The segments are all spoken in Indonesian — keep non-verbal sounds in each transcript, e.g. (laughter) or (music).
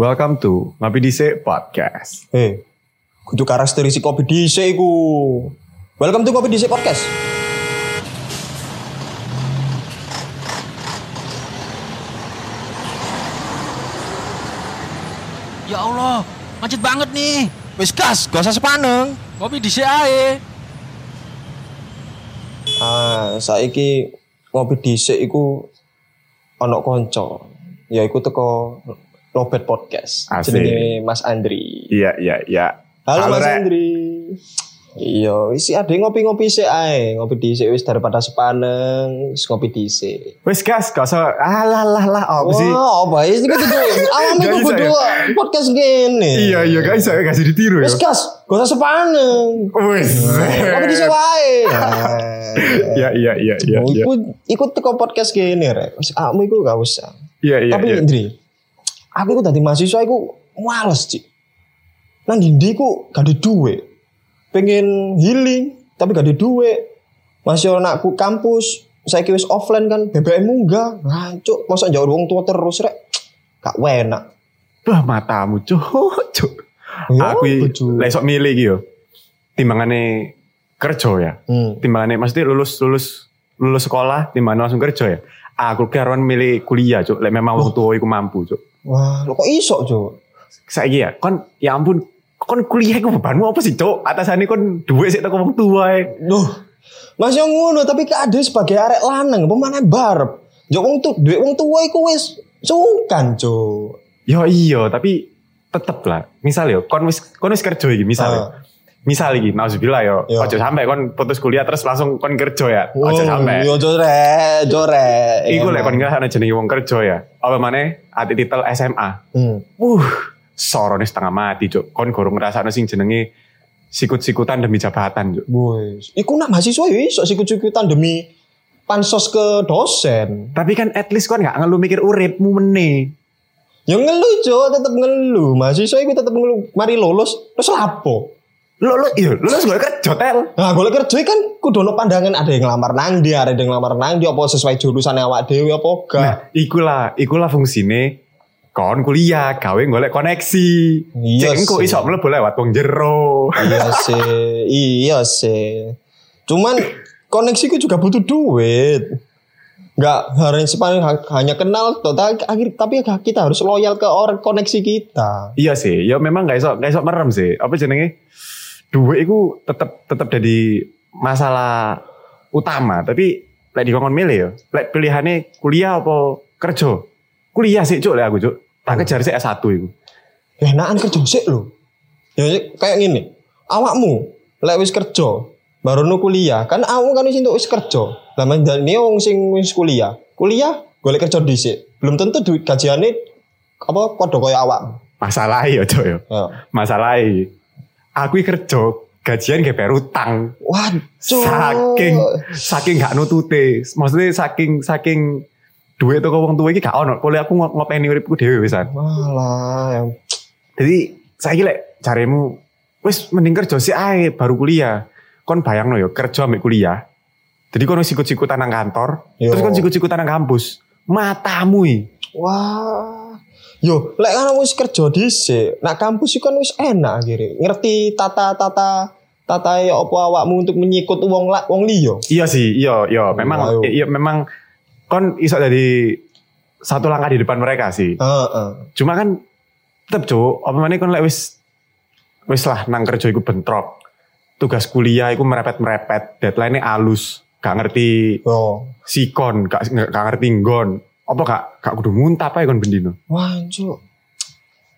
Welcome to Ngopi Dise Podcast. Eh, kudu karakteristik kopi dhisik iku. Welcome to Kopi Dhisik Podcast. Ya Allah, macet banget nih. Wis gas, gak usah sepaneng. Kopi di ae. Ah, saiki ngopi dhisik iku ana kanca. Ya iku teko Lobet Podcast. Asik. Jenenge Mas Andri. Iya, iya, iya. Halo, Mas Rek. Andri. Iya, isi ade ngopi-ngopi sik ae. Ngopi dhisik wis daripada sepaneng, wis ngopi dhisik. Wes gas, gak usah. Alah, lah, lah, apa sih? Wah, apa kan kudu (laughs) Gak kudu ya? podcast gini. Iya, iya, gak bisa, gak ditiru ya. Wis gas, gak usah sepaneng. Wes. Ngopi dhisik wae. (laughs) Iya, iya, iya, iya. Mau iya. ikut ikut teko podcast gini rek. Wis kamu iku gak usah. Iya, iya, Tapi iya. Aku iku tadi mahasiswa iku males, Cik. Nang ndi ku gak ada duit. Pengen healing tapi gak ada duit. Masih nak ku kampus, saya wis offline kan BBM munggah. Ngancuk, masa jauh wong tua terus rek. Gak enak. Wah, matamu, cuk, (laughs) cuk. Ya, Aku lesok milih gitu. Timbangane kerja ya. Hmm. Timbangane maksudnya lulus lulus lulus sekolah, timbangane langsung kerja ya. Aku karuan milih kuliah, cuk. Lek memang tua iku mampu, cuk. Wah, lo kok iso, Cuk? Saiki ya, kon ya ampun, kon kuliah iku bebanmu apa sih, cuk? Atasane kon duwe sik teko wong tua e. Duh, masih ngono tapi kade sebagai arek lanang pemane barep. Yo wong tuh duit wong tua iku wis sungkan, Cuk. Ya iya, tapi tetep lah. Misal yo, kon wis kon wis kerja iki, misal yo. Misal iki, nauzubillah yo, Yo. ojo sampai kon putus kuliah terus langsung kon kerja ya. Ojo sampai. Yo jore, jore. Iku lek kon ngrasakno jenenge wong kerja ya. Apa maneh ati titel SMA. Hmm. Uh, sorone setengah mati, Cuk. Kon gorong ngrasakno sing jenenge sikut-sikutan demi jabatan, Cuk. Boys, iku nak mahasiswa yo iso sikut-sikutan demi pansos ke dosen. Tapi kan at least kon gak ngeluh mikir uripmu meneh. Yo ngeluh, Cuk, tetep ngeluh. Mahasiswa iku tetep ngeluh. Mari lulus, terus lapo? Lo lo iya, lo harus kerja tel. Nah, golek kerja kan kudu ono pandangan ada yang ngelamar nang dia, ada yang ngelamar nang dia apa sesuai jurusan awak dhewe apa gak. Nah, ikulah, ikulah fungsine kon kuliah, gawe golek koneksi. Iya sih. iso mlebu lewat wong jero. iya (laughs) sih, iya sih. Cuman koneksiku juga butuh duit. Enggak harus sepanjang hanya kenal total akhir tapi kita harus loyal ke orang koneksi kita. iya sih, ya memang gak iso gak iso merem sih. Apa jenenge? Duit iku tetep tetep jadi masalah utama, tapi lek dikongkon milih ya, lek pilihannya kuliah apa kerja? Kuliah sih cuk lek aku cuk. Tak kejar sih S1 iku. Ya enakan kerja sih lo. Ya kayak gini. Awakmu lek wis kerja baru nu kuliah kan awakmu kan wis entuk wis kerja. Lah mandane wong sing wis kuliah. Kuliah golek kerja dhisik. Belum tentu duit gajiane apa padha kaya awakmu. Masalah ya cuk ya. Ya. Masalah aku kerja gajian gak bayar utang. Waduh. saking saking gak nutute maksudnya saking saking duit tuh wong tua iki gak ono boleh aku ngo- ngopeni uripku dhewe wisan Walah, yang jadi saya lek carimu wis mending kerja sih ae baru kuliah kon bayangno yo kerja ambek kuliah jadi kon wis sikut-sikutan nang kantor Yo. terus kon sikut-sikutan nang kampus matamu. Wah. Yo, lek kan wis kerja dhisik, nak kampus iku kan wis enak akhirnya. Ngerti tata-tata tata apa awakmu untuk menyikut wong la, wong liya. iya sih iya iya memang iya memang kon iso jadi satu langkah di depan mereka sih Heeh. Cuma kan tetep cuk, apa mana kon lek wis wis lah nang kerja iku bentrok. Tugas kuliah iku merepet-merepet, deadline-nya alus, gak ngerti Yo. sikon, gak, gak ngerti nggon. Apa gak gak kudu muntah apa ya kon bendino. Wah, cuk.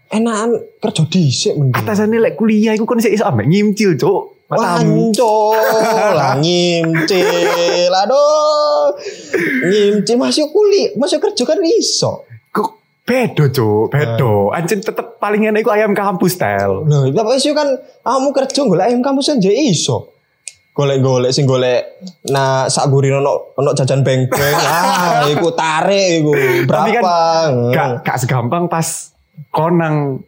Enakan kerja dhisik mending. Atasane lek kuliah iku kon sik iso ambek nyimcil cuk. Matamu. Wancuk, lah nyimcil, aduh. Nyimcil masih kuliah, masih kerja kan iso. Kok bedo cuk, bedo. Anjing tetep paling enak iku ayam kampus tel. Loh, tapi sih kan kamu kerja golek ayam kampus aja iso. Golek-golek sing golek nah sak gurine ono ono jajan beng-beng. (laughs) ah, iku tarik iku. Berapa? Tapi kan. Gak gak segampang pas konang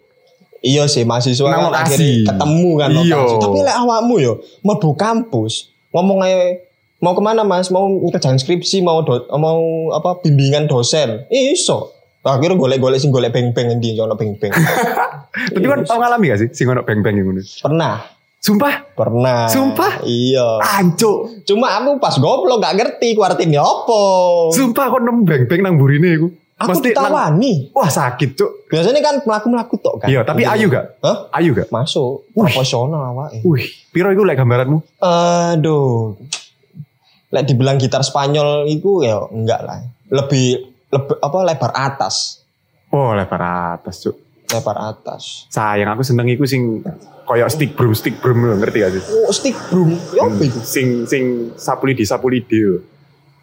Iya sih mahasiswa Nang kan akhirnya ketemu kan Iya. lokasi. Tapi lek awakmu yo mlebu kampus, ngomong aja mau ke mana mas? Mau kerjaan skripsi, mau do, mau apa bimbingan dosen? Iso. Akhirnya golek-golek sing golek beng-beng endi ono beng-beng. (laughs) Tapi kan tau ngalami gak sih sing ono beng-beng ngono? Pernah, Sumpah, pernah. Sumpah? Iya. ancuk. Cuma aku pas goblok gak ngerti ku artinya apa. Sumpah kok nemu beng-beng nang burine iku. Aku Mesti nang- ditawani. Wah sakit cuk. Biasanya kan melaku-melaku tok kan. Iya, tapi ayu gak? Hah? Ayu gak? Masuk. Profesional awake. Wih, piro iku lek gambaranmu? Aduh. Lek dibilang gitar Spanyol itu ya enggak lah. Lebih lebih apa lebar atas. Oh, lebar atas cuk. Lebar atas. Sayang aku seneng iku sing koyo stick broom stick broom lho, ngerti gak sih? Oh, stick broom. Ya apa itu? Sing sing sapuli di sapuli di. lho.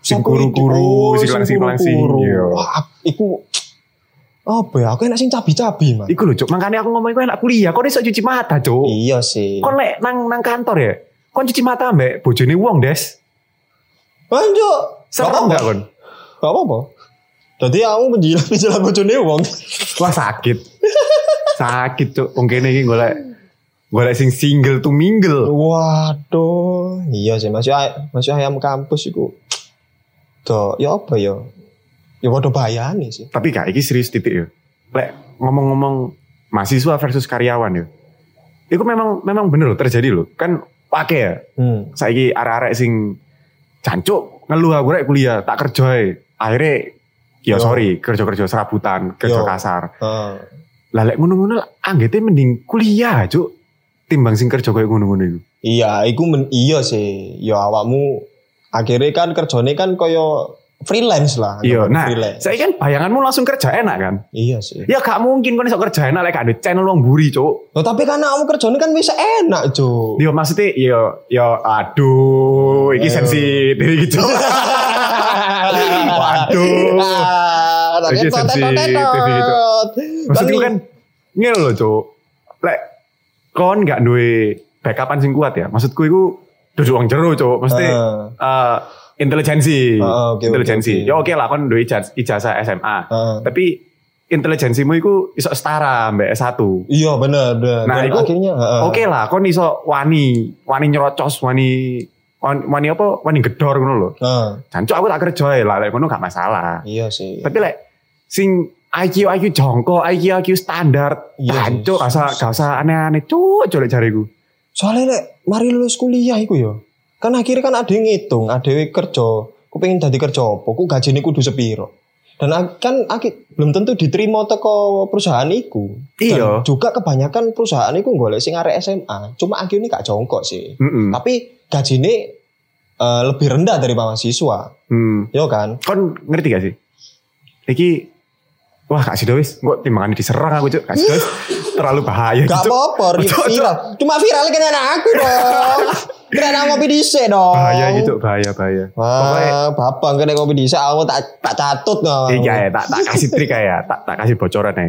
Sing kuru-kuru, Oh, sing langsing-langsing. Iya. Wah, iku apa ya? Aku enak sing cabi-cabi, Mas. Iku lho cuk, makanya aku ngomong iku enak kuliah, kok iso cuci mata cuk. Iya sih. Kon lek nang nang kantor ya, kon cuci mata mbek bojone wong, Des. Lanjut. Serem gak kon? Gak apa-apa. Jadi aku menjilat-menjilat bojone wong. Wah sakit. Sakit. Wong kene iki golek golek sing single to mingle. Waduh, iya sih masih ay- masih ayam kampus iku. Tuh, ya apa ya? Ya waduh bayani sih. Tapi kak, iki serius titik ya. Lek ngomong-ngomong mahasiswa versus karyawan ya. Itu memang memang bener loh terjadi loh. Kan pakai ya. Hmm. Saiki arek-arek sing jancuk ngeluh aku rek kuliah tak kerja. Akhirnya ya sorry kerja-kerja serabutan, kerja Yo. kasar. Heeh. Lah lek ngono-ngono anggete mending kuliah cuk. Timbang sing kerja kayak ngono-ngono iku. Iya, iku men iya sih. Ya awakmu akhirnya kan kerjane kan koyo freelance lah. Iya, nah, freelance. saya kan bayanganmu langsung kerja enak kan? Iya sih. Ya gak mungkin kan iso kerja enak lek gak ada channel wong buri, cuk. Loh, tapi karena kamu kerjane kan bisa enak, Cuk. Yo maksudnya yo yo aduh iki Ayo. sensitif iki cuk. (laughs) Waduh. (laughs) Tetot, tetot, sensitif tetot. Maksudku kan ngene lho, Cuk. Lek kon gak duwe backupan sing kuat ya. Maksudku iku duduk wong jero, Cuk. Mesti Ah. eh intelijensi. Oke, oke, intelijensi. oke. Ya oke lah kon duwe ijaz- ijazah SMA. Ah. Tapi intelijensimu iku iso setara mbak S1. Iya bener bener. Nah, Dan iku akhirnya heeh. Oke lah, kon iso wani, wani nyerocos, wani wani, wani apa? Wani gedor ngono lho. Heeh. Jancuk aku tak kerja ya lah, lek ngono gak masalah. Iya sih. Tapi lek sing IQ IQ jongko, IQ IQ standar, Iya, jancuk sih. gak usah gak aneh-aneh, cuk, cuk lek jariku. Soalnya lek mari lulus kuliah iku ya. Kan akhirnya kan ada yang ngitung, ada yang kerja. Ku pengen dadi kerja apa? Ku gajine kudu sepiro. Dan kan akhi- belum tentu diterima teko perusahaan iku. Dan Iya. juga kebanyakan perusahaan iku golek sing arek SMA. Cuma akhirnya gak jongkok sih. Heeh. Tapi gajine eh, lebih rendah dari mahasiswa. Hmm. Yo kan? Kon ngerti gak sih? Iki Wah, Kak Sido wis, kok timbangan diserang aku, Cuk. Kak Sido wis (laughs) terlalu bahaya Gak gitu. apa-apa, (laughs) viral. Cuma viral kena anak aku dong. (laughs) Kena ngopi dhisik dong. Bahaya gitu, bahaya, bahaya. Wah, bapak kena ngopi dhisik aku tak tak catut no. Iya ya, tak, tak kasih trik ya, tak, tak kasih bocoran ya.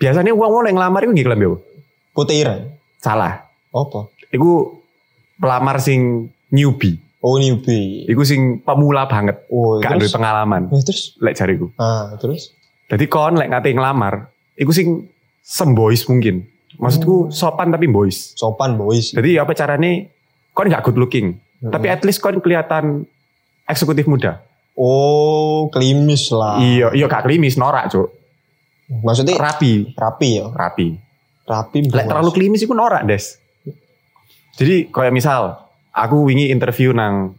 Biasanya uang-uang yang ngelamar itu nggak kelam ya? Bu? Putih Salah. Apa? Iku pelamar sing newbie. Oh newbie. Iku sing pemula banget. Oh, Gak ada pengalaman. Eh, terus? Lek jariku. Ah, terus? Jadi kon lek ngate ngelamar, iku sing sembois mungkin. Maksudku sopan tapi boys. Sopan boys. Jadi apa caranya? Kon gak good looking. Hmm. Tapi at least kon kelihatan eksekutif muda. Oh, klimis lah. Iya, iya gak klimis, norak cuk. Maksudnya Rapi, rapi ya? rapi. Rapi. Lek terlalu klimis iku norak, Des. Jadi kayak misal aku wingi interview nang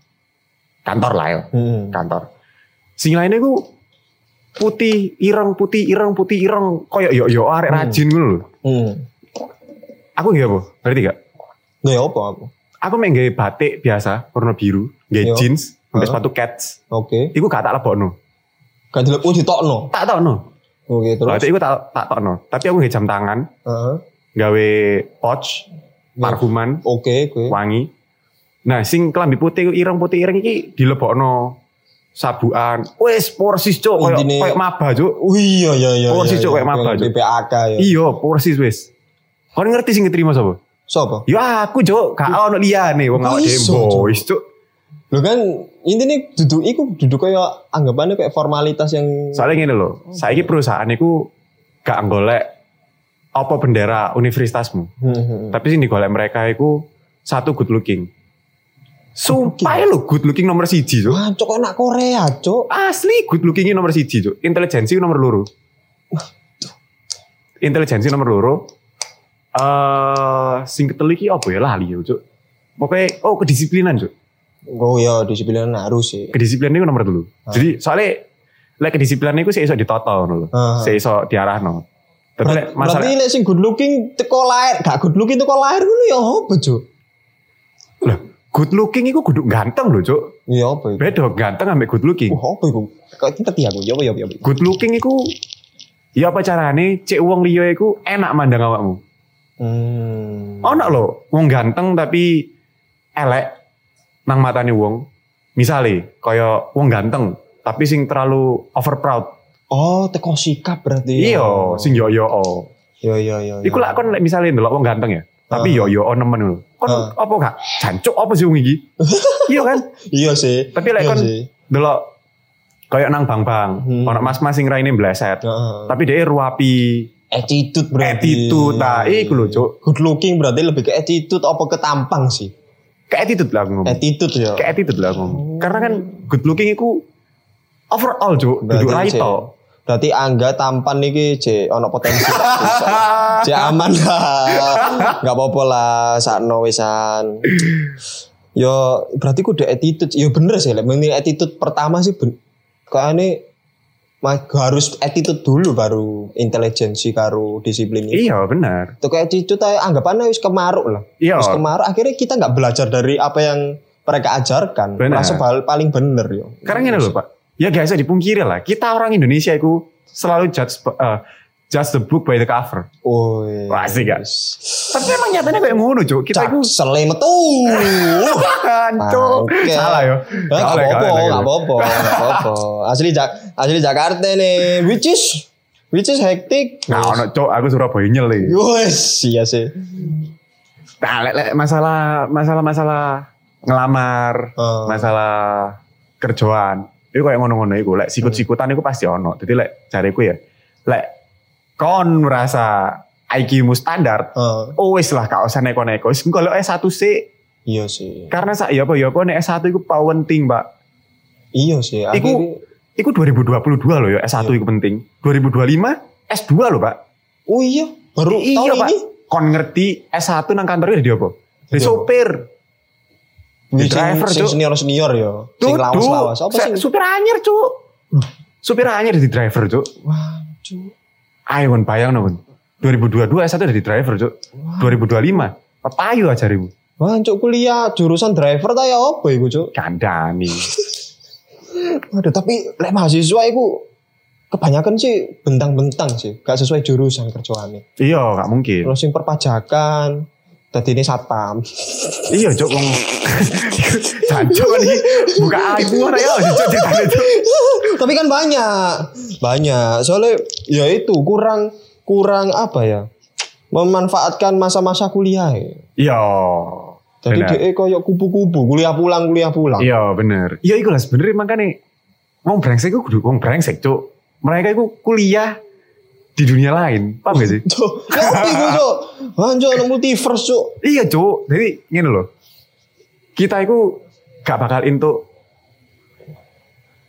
kantor lah ya, Hmm. kantor. Sing lainnya ku putih ireng putih ireng putih ireng koyo yo yo arek Hmm. rajin ngono lho. Hmm. Aku nggak apa? Ngerti gak? Nggak apa aku. Aku main gawe batik biasa warna biru, gawe Yo. jeans, Heeh. sepatu cats. Oke. Iku gak tak lebokno. Gak oh ditokno. Tak tokno. Oke, terus. Batik iku tak tak tokno. Tapi aku gawe jam tangan, Heeh. gawe pouch, parfuman, Oke, oke. wangi. Nah, sing kelambi putih ireng putih ireng iki dilebokno sabuan. Wes porsis cuk koyo Intine- koyo maba cuk. Oh iya iya iya. Porsi, iya, Cuk, iya. kayak maba, Cuk. BPAK ya. Iya, porsis wes. Kon ngerti sing keterima sapa? Sopo? Ya aku cuk, gak ono liyane wong Kok awak dhewe boys cuk. Lo kan intinya duduk iku duduk kayak anggapannya kayak formalitas yang Soalnya gini loh, saiki perusahaan iku gak golek apa bendera universitasmu. Hmm, hmm, hmm. Tapi sing digolek mereka iku satu good looking. Sumpah lo good looking nomor siji cuk. Wah, cok enak Korea, cok. Asli good looking nomor siji cuk. Intelijensi nomor loro. Intelijensi nomor loro. Eh sing ketelu iki apa ya lali ya cuk. Pokoknya oh kedisiplinan cuk. Oh ya, disiplin harus sih. Kedisiplinan itu nomor dulu. Jadi soalnya lek kedisiplinan itu sih iso ditata ngono lho. Ah. Sih iso diarahno. Tapi lek masalah Berarti lek sing good looking teko lahir, gak good looking teko lahir ngono ya apa, cok? Lah, good looking itu kudu ganteng loh, Cuk. Iya apa itu? Beda ganteng ambek good looking. Uh, apa itu? Kok ngerti aku? Ya apa ya ya? Good looking itu ya apa carane cek wong liya iku enak mandang awakmu. Hmm. Ono lho, wong ganteng tapi elek nang matane wong. Misale kaya wong ganteng tapi sing terlalu over proud. Oh, teko sikap berarti. ya? Iya, sing yo yo oh. Iya iya iya. Iku lah kon lek misale ndelok wong ganteng ya. Tapi yo yo nemen lho. Kon Ah. apa gak jancuk apa sih wong iki? (laughs) iya kan? Iya sih. Tapi lek Iya kon delok kayak nang bang-bang, Hmm. ono mas-mas sing raine bleset. Heeh. Tapi dia ruapi attitude berarti. attitude nah iku lho, Cuk. Good looking berarti lebih ke attitude apa ke tampang sih? Ke attitude lah ngomong. Attitude ya. Ke attitude lah ngomong. Karena kan good looking iku overall, Cuk. Duduk raito. Berarti angga tampan niki je ono potensi. (laughs) je aman lah. Enggak apa-apa lah sakno wisan. Yo berarti kudu attitude. Yo bener sih lek mending attitude pertama sih ben kayaknya ma- harus attitude dulu baru intelijensi karo disiplin itu. Iya, benar. Tuh kayak attitude aja anggapannya wis kemaruk lah. Iya. Wis kemaruk akhirnya kita nggak belajar dari apa yang mereka ajarkan. Benar. Merasa paling bener yo. Karena gini loh, Pak. Ya gak bisa dipungkiri lah. Kita orang Indonesia itu selalu judge eh, judge the book by the cover. Oh, Wah, asik gak? Tapi emang nyatanya kayak ngono, Cuk. Kita itu sele metu. Oke. Salah ya. Eh, Gak apa-apa, gak apa-apa, gak apa-apa. Asli Jak asli Jakarta nih, which is which is hectic. Nah, ono Cuk, aku Surabaya nyel iki. Wes, iya sih. Nah, lek, lek masalah masalah masalah ngelamar, Oh. masalah kerjaan. Itu kayak ngono-ngono iku, lek sikut-sikutan iku pasti ono. Jadi lek cariku ya, lek kon merasa IQ-mu standar, Eh, oh wis lah gak usah neko-neko. Wis kalau S1 sih iya sih. karena sak ya apa ya apa nek S1 iku penting, Mbak. Iya sih. Iku iku 2022 loh ya S1 Iya. iku penting. 2025 S2 loh, Pak. oh iya, baru iya, tahun Pak. ini. Kon ngerti S1 nang kantornya di apa? Di sopir. Wih, driver, sing, Cuk. senior senior ya. Sing Duduk. lawas-lawas. Apa sih? Supir anyar, Cuk. Supir anyar di driver, Cuk. Wah, Cuk. Ayo kon bayang no, kon. 2022 S1 dari driver, Cuk. 2025 papayu aja ribu. Wah, Cuk kuliah jurusan driver ta ya apa iku, Cuk? Kandani. (laughs) Aduh, tapi lek mahasiswa iku kebanyakan sih bentang-bentang sih, gak sesuai jurusan kerjaannya. iya, gak mungkin. Terus yang perpajakan, tadi ini satpam. iya, Cuk. Wong (laughs) Jancuk kan iki buka aib ngono ya, Cuk ceritanya, Cuk. tapi kan banyak, banyak. Soalnya ya itu kurang kurang apa ya? Memanfaatkan masa-masa kuliah. ya. Iya. Jadi dia koyok kupu-kupu, kuliah pulang, kuliah pulang. Iya, bener. Iya, iku lah sebenernya makanya wong brengsek iku kudu wong brengsek, Cuk. Mereka iku kuliah di dunia lain. Paham gak sih? (laughs) Cuk, ya apa iku, Cuk? Anjir, ada multiverse, Cuk. Iya cuk, jadi gini loh. Kita itu gak bakal into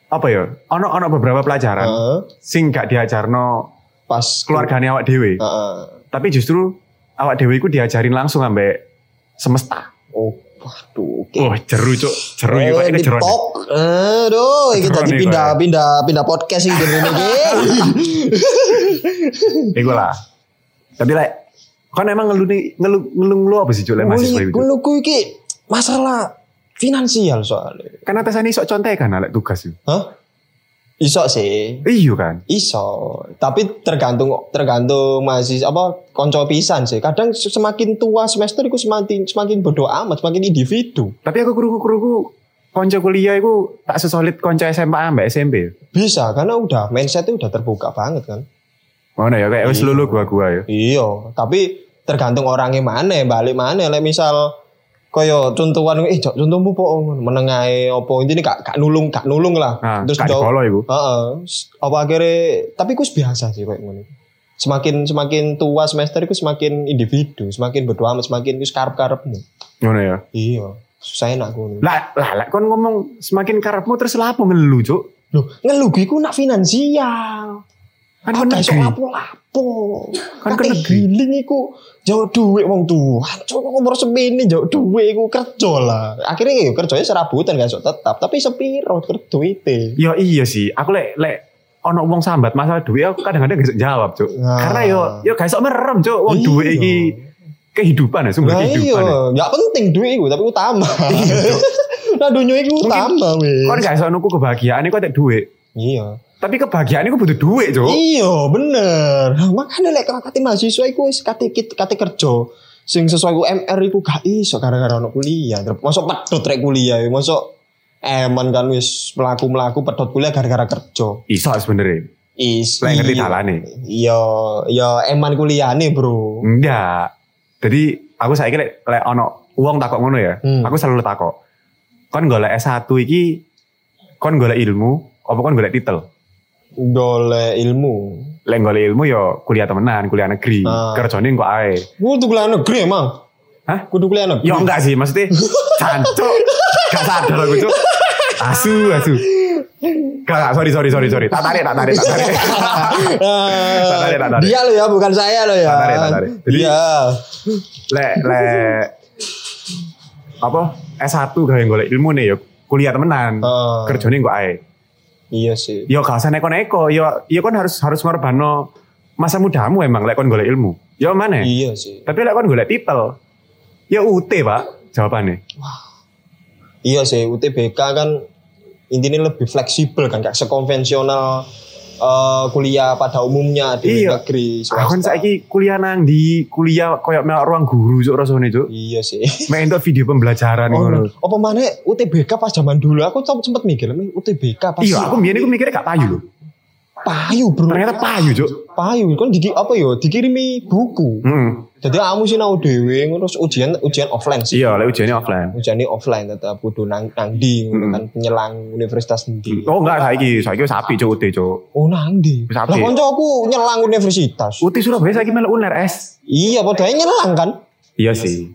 apa ya? Ono ono beberapa pelajaran Heeh. sing gak diajarno Pas keluarganya awak dewe. Heeh. Tapi justru awak dewe itu diajarin langsung ambek semesta. Oh, waduh, oke. Oh, jeru cuk, jeru iki kok Eh, ini jeru. nih. pok. Aduh, ini tadi nih, pindah Pak. pindah pindah podcast ini gini iki. (laughs) Iku lah. Tapi lek kan emang ngeluh nih ngeluh ngeluh ngeluh apa sih cuk lek mahasiswa itu? Cuk? Kulo ku iki masalah finansial soalnya. Kan atasannya sok contekan lek tugas itu. Hah? Iso sih. Iya kan? Iso, tapi tergantung tergantung masih apa konco pisan sih. Kadang semakin tua semester iku semakin semakin bodoh amat, semakin individu. Tapi aku kuru-kuru konco kuliah itu tak sesolid konco SMA ambek SMP. Bisa karena udah mindsetnya udah terbuka banget kan. Mana ya kayak wis Iya. lulu gua-gua ya. Iya, tapi tergantung orangnya mana, balik mana. Lek misal kaya contohan eh Jok, contohmu po menengahi opo ini gak gak nulung gak nulung lah. Nah, Terus gak dikolo iku. Heeh. Apa akhirnya tapi ku biasa sih kayak ngono. Semakin semakin tua semester itu semakin individu, semakin berdoa semakin wis karep-karepmu. Ngono ya. Iya. Susah enak ngono. Lah, lah, lah, kon ngomong semakin karepmu terus lapo ngelu, Cuk. Loh, ngelugi ku nak finansial. Kan Kan iso negeri. lapo-lapo. Kan Kan negeri. giling iku jauh duit wong tua. Cuk umur semini jauh duit iku kerja lah. Akhirnya ya kerjanya serabutan gak iso tetap, tapi sepiro kerja. Ya iya sih, aku lek lek ono wong sambat masalah duit aku kadang-kadang gak jawab, Cuk. Nah. Karena yo yo gak iso merem, Cuk. Wong Iya. duit iki kehidupan ya, sumber Nah iya, kehidupan. ya. gak penting duit iku tapi utama. Iya, nah (laughs) dunia iku utama weh. Kon gak iso nuku kebahagiaan iku ada duit. Iya. Tapi kebahagiaan iku butuh duit, Cuk. Iya, bener. Makanya lek like, kate mahasiswa iku wis kate kate kerja sing sesuai UMR iku gak iso gara-gara ono kuliah. Masuk pedot rek kuliah, ya. masuk eman kan wis melaku-melaku pedot kuliah gara-gara kerja. Iso sebenarnya. Is Lek ngerti iya. dalane. Iya, iya eman kuliahane, Bro. Enggak. Jadi aku saiki lek lek ono uang takok ngono ya. Hmm. Aku selalu takok. Kon golek S1 iki kon golek ilmu apa kon golek titel? Golek ilmu. Lek golek ilmu ya kuliah temenan, kuliah negeri. Ah. Kerjane kok ae. Kudu kuliah negeri emang. Hah? Kudu kuliah negeri. Ya enggak sih, maksudnya (laughs) cancuk. Gak sadar aku, Cuk. Asu, asu. Gak, gak, sorry, sorry, sorry, sorry. Tak tarik, tak tarik, tak tarik. Tak tarik, tak tarik. Dia lo ya, bukan saya lo ya. Tak tarik, tak tarik. Jadi- Iya. lek lek apa S1 gawe golek ilmu nih ya kuliah temenan. Ah. Kerjane kok ae. Iya sih. Ya gak usah neko-neko, ya ya kon harus harus ngorbano masa mudamu emang lek kon golek ilmu. Ya mana? Iya sih. Tapi lek kon golek titel, ya UT, Pak, jawabannya. Iya sih, UTBK kan intinya lebih fleksibel kan, gak sekonvensional eh, kuliah pada umumnya di Iya. negeri Aku kan swasta. saiki kuliah nang di kuliah koyo melok ruang guru cuk rasane cuk. Iya sih. (laughs) Main untuk video pembelajaran Oh, ngono. apa mana UTBK pas zaman dulu aku tuh sempet mikir "Ini UTBK pas Iya, aku biyen iku mikirnya gak payu lho. Payu bro Ternyata payu, Cuk. payu kan diki apa yo dikirimi buku Heeh. jadi kamu sih nau dewe terus ujian ujian offline sih Iya, lek ujiannya offline. ujiannya offline tetap kudu nang nang di Hmm. kan penyelang universitas ndi Oh enggak saiki, saiki wis api cuk UT cuk. oh nang di Wis lah apik. koncoku nyelang universitas UT Surabaya saiki melok UNER S. iya padahal nyelang kan Iya sih.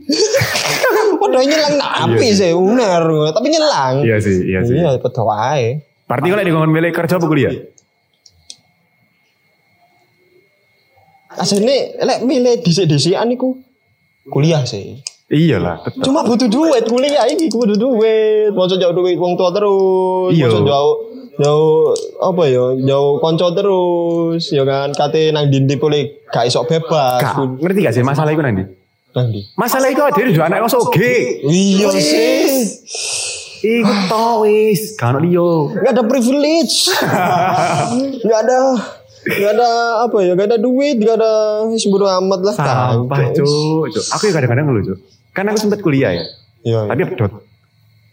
(laughs) padahal nyelang napi Iya sih. uner tapi nyelang Iya sih, iya sih. iya padahal wae Berarti kalau di ngomong milih kerja apa kuliah? Asline lek milih dhisik-dhisikan niku kuliah sih Iya lah. Cuma butuh duit kuliah ini butuh duit. Mau jauh duit wong tua terus. Iya. Jauh jauh apa ya? Jauh konco terus. Ya kan kate nang dindi boleh gak iso bebas. Kak, ngerti gak sih masalah itu nanti? Nang di. Masalah itu ada di anak yang soge. Iya sih. Iku tau wis, kan liyo. Gak ada privilege. (laughs) gak ada Gak ada apa ya, gak ada duit, gak ada semburu amat lah. Sampah, cuk. Aku ya kadang-kadang ngeluh, cuk. Kan aku sempat kuliah ya, Iya. tapi pedot.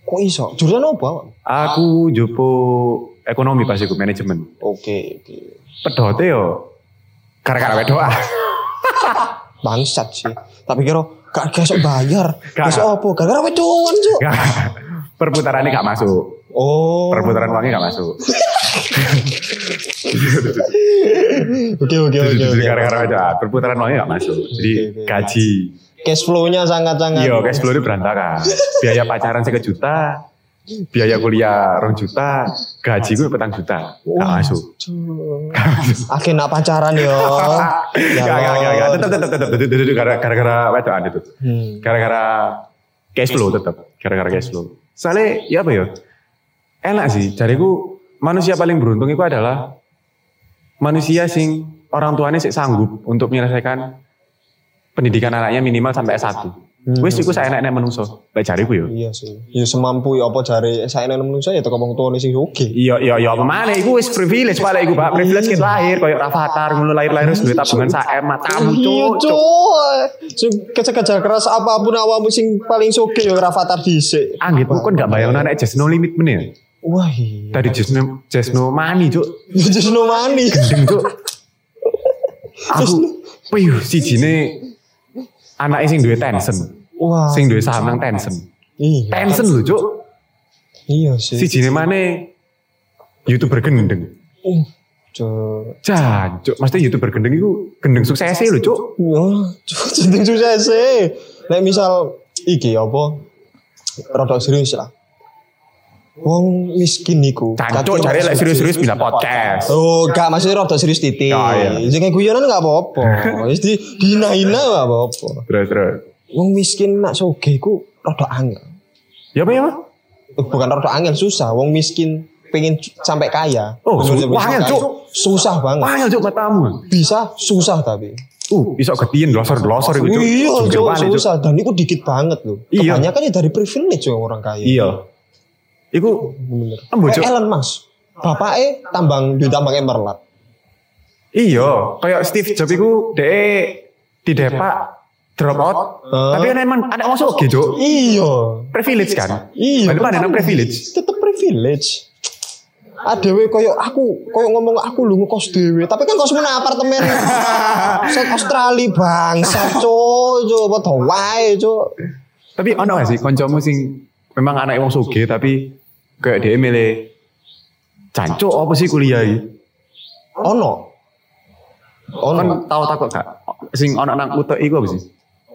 kok iso? Jurusan apa? Aku jopo ekonomi pas iku manajemen. Oke, oke. Pedote yo gara-gara wedok ah. (laughs) Bangsat sih. Tapi kira gak iso bayar. Iso apa? Gara-gara Cuk. Gak. Perputarannya gak masuk. Oh. Perputaran uangnya gak masuk. (laughs) Oke oke oke Jadi gara-gara ah, perputaran uangnya gak masuk. Jadi gaji. Cash flow-nya sangat-sangat. Iya, cash flow itu berantakan. Biaya pacaran seket juta, biaya kuliah rong juta, gaji gue petang juta, gak Wah, masuk. Akhirnya nak pacaran yo. (laughs) Gak, gak, gak, gak, tetep, tetep, tetep, gara- gara-gara wedokan itu. Hmm. Gara-gara cash flow tetep, gara-gara cash flow. Soalnya, ya apa ya, enak sih, jariku manusia paling beruntung itu adalah manusia sing orang tuanya sih sanggup untuk menyelesaikan pendidikan anaknya minimal sampai S1. Hmm. Wes iku saya enak manusia, lek jariku yo. Iya sih. Ya semampu ya apa jare saya nang menungso ya teko wong tuane sing oke. Iya iya iya apa mana iku wis privilege paling iku Pak privilege ket lahir koyo Rafathar ngono lahir-lahir wis duwe tabungan sak M matamu Iya, cuk. Sing kerja keras apa pun awakmu sing paling soge ya Rafathar dhisik. Anggit kon gak bayang anak just no limit meneh. Wah. iya. Tadi just no just no money cuk. Just no money. Gendeng cuk. (laughs) Aku piyu sijine anake sing duwe Tencent, Wah. sing duwe saham nang Tencent. Iya. Tencent lho cuk. Iya sih. Sijine maneh YouTuber gendeng. Uh, Cuk. Jancuk, mesti YouTuber gendeng iku gendeng suksese lho cuk. Wah, jeneng (laughs) sukses e. Nek misal iki apa? rada serius lah. Wong miskin niku. Cancuk cari lek serius-serius pindah podcast. Oh, gak maksudnya rada serius titik. Oh, iya. Sing kayak guyonan gak apa-apa. (laughs) Wis di dihina-hina gak apa-apa. Terus terus. Wong miskin nak sugih ku rada angel. Ya apa ya? Pak? Eh, Bukan rada angel susah. Wong miskin pengen sampai kaya. Oh, angel. Cuk. Susah banget. Wah, ya cuk matamu. Bisa susah tapi. Uh, bisa ketien losor-losor iku cuk. Iya, susah dan itu dikit banget loh. Iya. Kebanyakan ya dari privilege orang kaya. Iya. Iku Bener. Kayak Cuk. Elon Musk. Bapaknya tambang duit tambang emerald. Iya, kayak Steve Jobs iku dhek di depak drop out. Hah? Tapi kan emang anak masuk Cuk. Iya. Privilege kan? Iya. Mana nang privilege? Tetep privilege. Adewe koyo aku koyo ngomong aku lu ngekos dhewe, tapi kan kos mana apartemen (laughs) set Australia bangsa cuk, cuk padha wae cuk. Tapi ono gak sih kancamu sing memang anak wong sugih tapi kayak dia milih cancuk apa sih kuliah iki? Ono. Ono. Kon tau takut gak? Sing ono nang utek iku apa sih?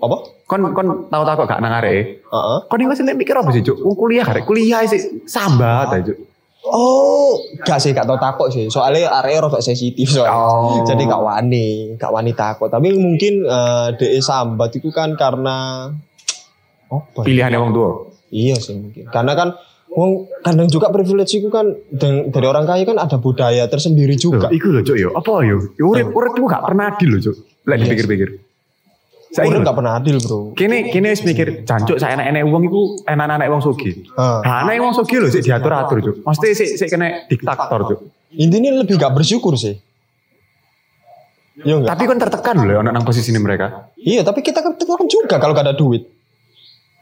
Apa? Kon kon tau takut gak nang areke? Heeh. Kon iki masih mikir apa sih, Cuk? Wong kuliah arek kuliah sih sambat aja, Cuk. Oh, gak sih, gak tau takut sih. Soalnya area rada sensitif soalnya. Oh. Jadi gak wani, gak wani takut. Tapi mungkin eh DE sambat itu kan karena apa? ya? Pilihannya wong tua. Iya sih mungkin. Karena kan wong kadang juga privilege itu kan dari orang kaya kan ada budaya tersendiri juga. Loh, iku lho, Cuk, yo. Apa yo? Urip urip iku gak pernah adil lho, Cuk. Lek dipikir-pikir. Saya Saiki gak pernah adil, Bro. Kene kene wis mikir jancuk saya enak-enak wong iku enak-enak wong sugih. Ah. Nah, anak wong sugih lho sik diatur-atur, Cuk. Mesti sik sik kena diktator, Cuk. Intinya lebih gak bersyukur sih. Iya enggak? Tapi kan tertekan lho anak nang posisi ini mereka. Iya, tapi kita kan tertekan juga kalau gak ada duit.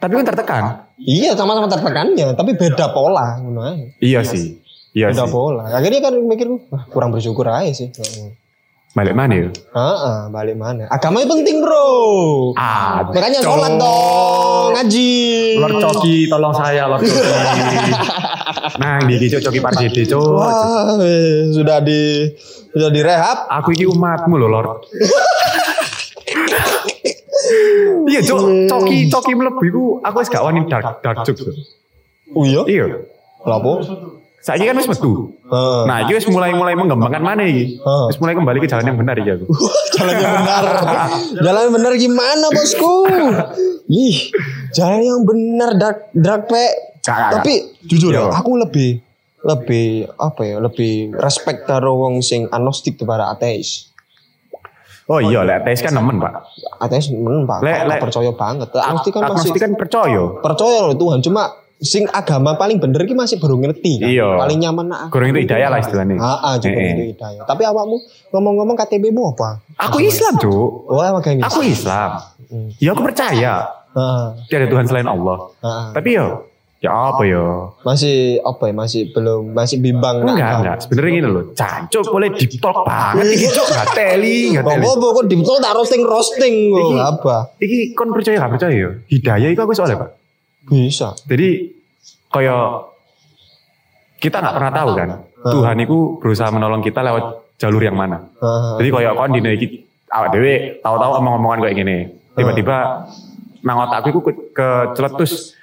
Tapi kan tertekan. Iya, sama-sama tertekannya, tapi beda pola, ngono ae. Iya sih. Iya Beda sih. pola. Akhirnya kan mikir, wah, kurang bersyukur aja sih. Balik mana ya? Heeh, balik mana? Agama itu penting, Bro. Ah, Makanya Cok. sholat dong, ngaji. Lord Coki, tolong saya Lord Coki. nah, di Cuk Coki. Wah, eh, sudah di sudah direhab. Aku iki umatmu loh, Lord. (laughs) iya, Cuk. Coki, Coki mlebu iku aku wis gak wani dark dark joke. Cuk. Oh iya? Iya. Lapo? Saiki kan wis metu. Heeh. Nah, iki wis mulai-mulai mengembangkan mana iki? Wis mulai kembali ke jalan yang benar iki aku. (laughs) jalan yang benar. jalan yang benar gimana, Bosku? Ih, jalan yang benar dark dark pe. Tapi jujur ya, aku lebih lebih apa ya, lebih respect karo wong sing agnostik daripada ateis. Oh iya, lek ateis kan nemen, Pak. Ateis men Pak, Lek- lek- percaya banget. Agnostik kan masih Agnostik kan percaya. percaya loh Tuhan, cuma sing agama paling bener ki masih baru ngerti kan. Iya. Paling nyaman nak. Gorong itu hidayah lah istilahnya. Heeh, juga eh. itu hidayah. Tapi awakmu ngomong-ngomong KTP-mu apa? Aku Islam, Cuk. Oh, emang kayak Aku Islam. Hmm. Ya aku percaya. Heeh. Tiada Tuhan selain Allah. heeh. Tapi ya, ya apa ya? Masih apa ya? Masih belum masih bimbang Enggak, enggak. Sebenarnya gini loh. Cancuk boleh deep talk banget. Iki cuk enggak teli, enggak teli. Apa kok di betul tak roasting roasting kok Iki- apa? Iki kon percaya enggak percaya ya? Hidayah itu aku soalnya, Pak. Bisa. Jadi kayak kita nggak pernah tahu kan. Tuhan itu berusaha menolong kita lewat jalur yang mana. Heeh. Jadi kayak kon dina iki awak dhewe tahu-tahu omong-omongan kayak gini. Tiba-tiba nang otakku iku ke, keceletus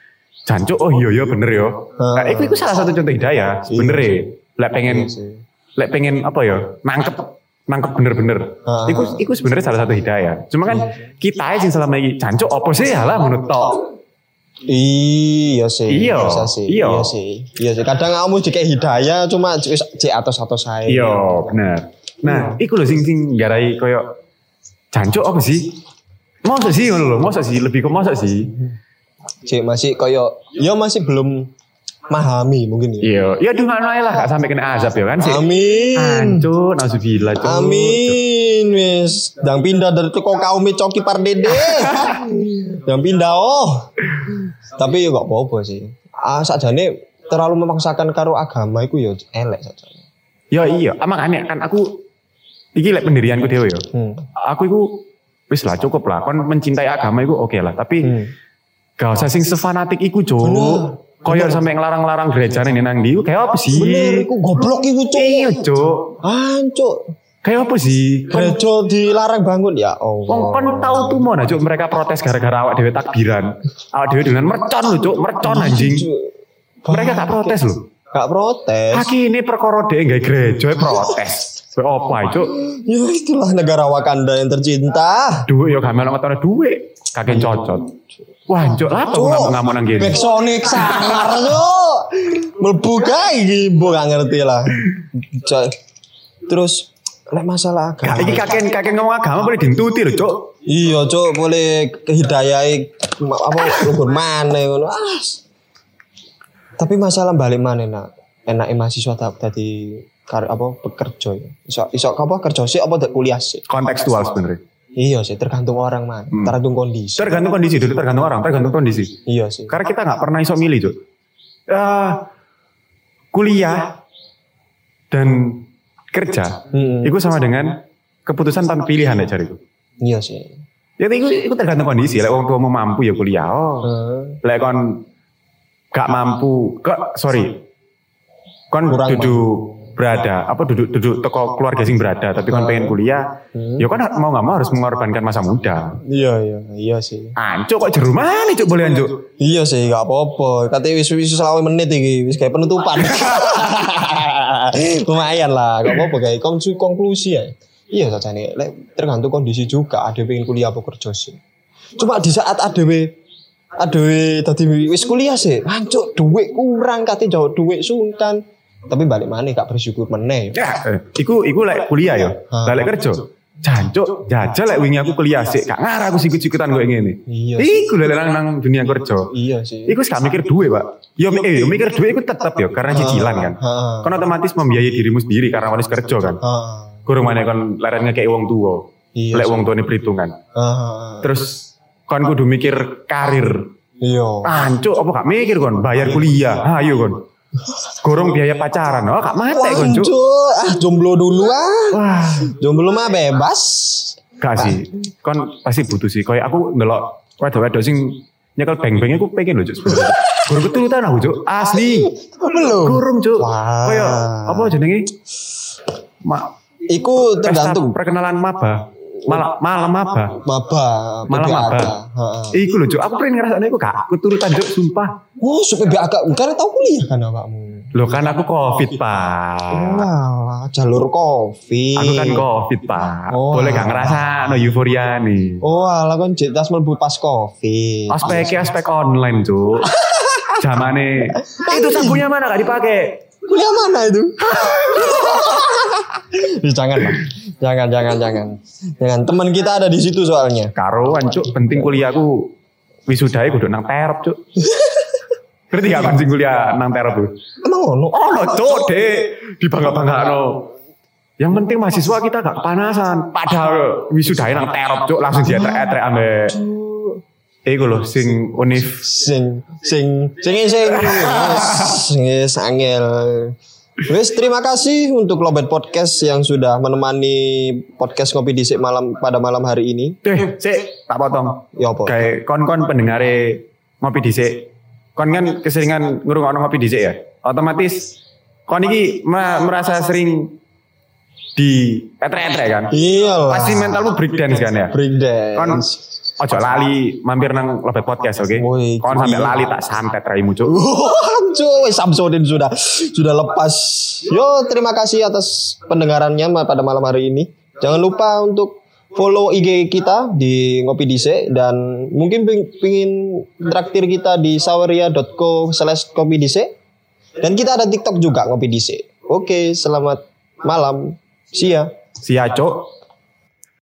jancuk oh iya iya bener ya. Nah, itu, itu salah satu contoh hidayah sebenarnya. Lek pengen Iya sih. lek pengen apa ya nangkep nangkep bener-bener. Ah. Iku iku sebenarnya salah satu hidayah. Cuma kan kita aja sing selama ini jancuk apa sih lah menurut. Iya sih, Iya, sih. iya. Iya sih. Iya sih. Kadang kamu jika hidayah cuma cek atas-atas saya. Iya, bener. Nah, iku lho sing sing garai koyo jancuk apa sih? Masa sih ngono lho, masa sih lebih ke masa sih? Cek masih koyo ya masih belum memahami mungkin ya. Iya, ya dengan ae lah gak sampai kena azab ya kan sih. Amin. Hancur, nauzubillah, Cuk. Amin wis. Dang pindah dari toko kaum coki pardede. (laughs) Dang pindah oh. Tapi ya gak apa-apa sih. Ah sakjane terlalu memaksakan karo agama iku ya elek saja. Ya iya, ah, makanya kan aku iki lek pendirianku dhewe ya. Hmm. Aku iku wis lah cukup lah. Kon mencintai agama iku oke lah, tapi Hmm. Gak usah sing sefanatik iku, Cuk. Koyo sampai ngelarang-larang gereja nih nang ndi, kayak apa sih? Bener iku goblok iku cuk. Iya, Cuk. Hancuk. Kayak apa sih? Kon Gereja dilarang bangun ya Wong Allah. kon tahu tuh mau cuk mereka protes gara-gara awak dewe takbiran. Awak dewe dengan mercon lho cuk, mercon anjing. Mereka gak protes lho. Gak protes. Kaki ini perkara dhewe gawe gereja protes. Kowe apa cuk? Ya itulah negara Wakanda yang tercinta. Duit yo gak melok metone duit. Kakek cocot. Wah, cuk, lah aku ngamuk-ngamuk nang kene. Back Sonic sangar cuk. Mlebu kae iki mbok gak ngerti lah. Cuk. Terus lek masalah agama. iki kakek kakek ngomong agama boleh dintuti lho, cuk. Iya, Cuk, boleh kehidayai apa rukun maneh ngono. Ah. Tapi masalah balik mana nak enake mahasiswa tak tadi kar apa bekerja ya. Iso iso apa kerja sih apa kuliah sih. Kontekstual sebenarnya. Iya sih, tergantung orang man, Hmm. tergantung kondisi. Tergantung kondisi, dulu tergantung orang, tergantung kondisi. Iya sih. Karena kita nggak pernah iso milih, Cuk. Eh, kuliah dan kerja Hmm. itu sama dengan keputusan tanpa pilihan ya cariku. Iya sih. Ya itu, itu tergantung kondisi. Lek wong tua mau mampu ya kuliah. Oh. Heeh. Lek kon gak mampu, kok sorry. Kon Kurang duduk berada, apa duduk duduk toko keluarga sing berada, tapi kon pengen kuliah, Hmm. ya kan mau nggak mau harus mengorbankan masa muda. Iya iya iya sih. Ancuk kok jeru mana cuk boleh ancuk? Iya sih, gak apa-apa. Katanya wis wis selawe menit iki, wis kayak penutupan. (laughs) Lumayan lah, gak apa-apa kayak konklusi konklusi ya. Iya saja nih, tergantung kondisi juga. Ada pengen kuliah apa kerja sih. Cuma di saat ada ada tadi wis kuliah sih, hancur duit kurang katanya jauh duit sultan. Tapi balik mana gak bersyukur meneh. Ya, eh, iku iku lek kuliah. Lah lek kerja. Jancuk, jajal lek wingi aku kuliah sih, gak ngarah aku sikut-sikutan kok ngene. Iya Iku lek nang nang dunia kerja. Iya sih. Iku gak mikir duit, Pak. Ya eh, yo mikir duit iku tetep ya karena cicilan kan. Kan otomatis membiayai dirimu sendiri karena harus kerja kan. Kurang mana kan leren ngekei wong tua. Iya Lek wong tuane perhitungan. Terus kon kudu mikir karir. Iya. Ancuk apa gak mikir kon bayar kuliah. Ayo kon. Gorong biaya pacaran. Oh, gak mate kon, Cuk. Hancur, ah jomblo dulu ah. Wah, Jomblo mah bebas. gak sih. Kon pasti butuh sih. Kayak aku ndelok wedok-wedok sing nyekel beng-beng aku pengen Cuk. sebenarnya. Gorong keturutan aku, Cuk. Asli. Belum. Gorong, Cuk. Kayak apa jenenge? Ma, Iku pesta tergantung perkenalan maba. Malam malam maba. maba, Malam. Heeh. Iku lho. Aku pengen ngerasane iku gak keturutan, Cuk, sumpah. Oh, supaya PBAK karena tahu kuliah kan awakmu. Loh kan aku covid, Pak. Wah, jalur covid. Aku kan covid, Pak. Oh. Boleh gak ngerasa no euforia nih. Oh, alah kan tas mlebu pas covid. Aspeknya aspek online, Cuk. (laughs) Zamane itu sabunnya mana gak dipakai? Kuliah mana itu? Jangan lah. Jangan, jangan, jangan. Jangan. Teman kita ada di situ soalnya. Karuan, Cuk. Penting kuliahku wisudai kudu nang terop, Cuk. Berarti gak penting kuliah nang terop tuh. Emang ngono? Oh, no, Cuk, Dek. Dibangga-bangga no. Yang penting mahasiswa kita gak kepanasan. Padahal wisudai nang terop, Cuk. Langsung dia etrek ambek. Iku loh, sing unif. sing sing sing sing sing angel. Wes terima kasih untuk Lobet Podcast yang sudah menemani podcast ngopi disik malam pada malam hari ini. Eh, sik, tak potong. Ya apa? Kayak kon-kon pendengare ngopi dhisik. Kon kan keseringan ngurungokno ngopi dhisik ya. Otomatis kon iki merasa sering di etrek-etrek kan. Iya. Pasti mentalmu breakdance kan ya. break Kon. Ojo lali mampir nang lobet podcast oke. Woi, Kon sampai lali tak santet raimu cuk. Cuy, (laughs) Samsudin sudah sudah lepas. Yo, terima kasih atas pendengarannya pada malam hari ini. Jangan lupa untuk follow IG kita di Ngopi Dise dan mungkin ping- pingin traktir kita di saweria.co slash kopi dise. Dan kita ada TikTok juga Ngopi Dise. Oke, selamat malam. See ya. Sia cuk.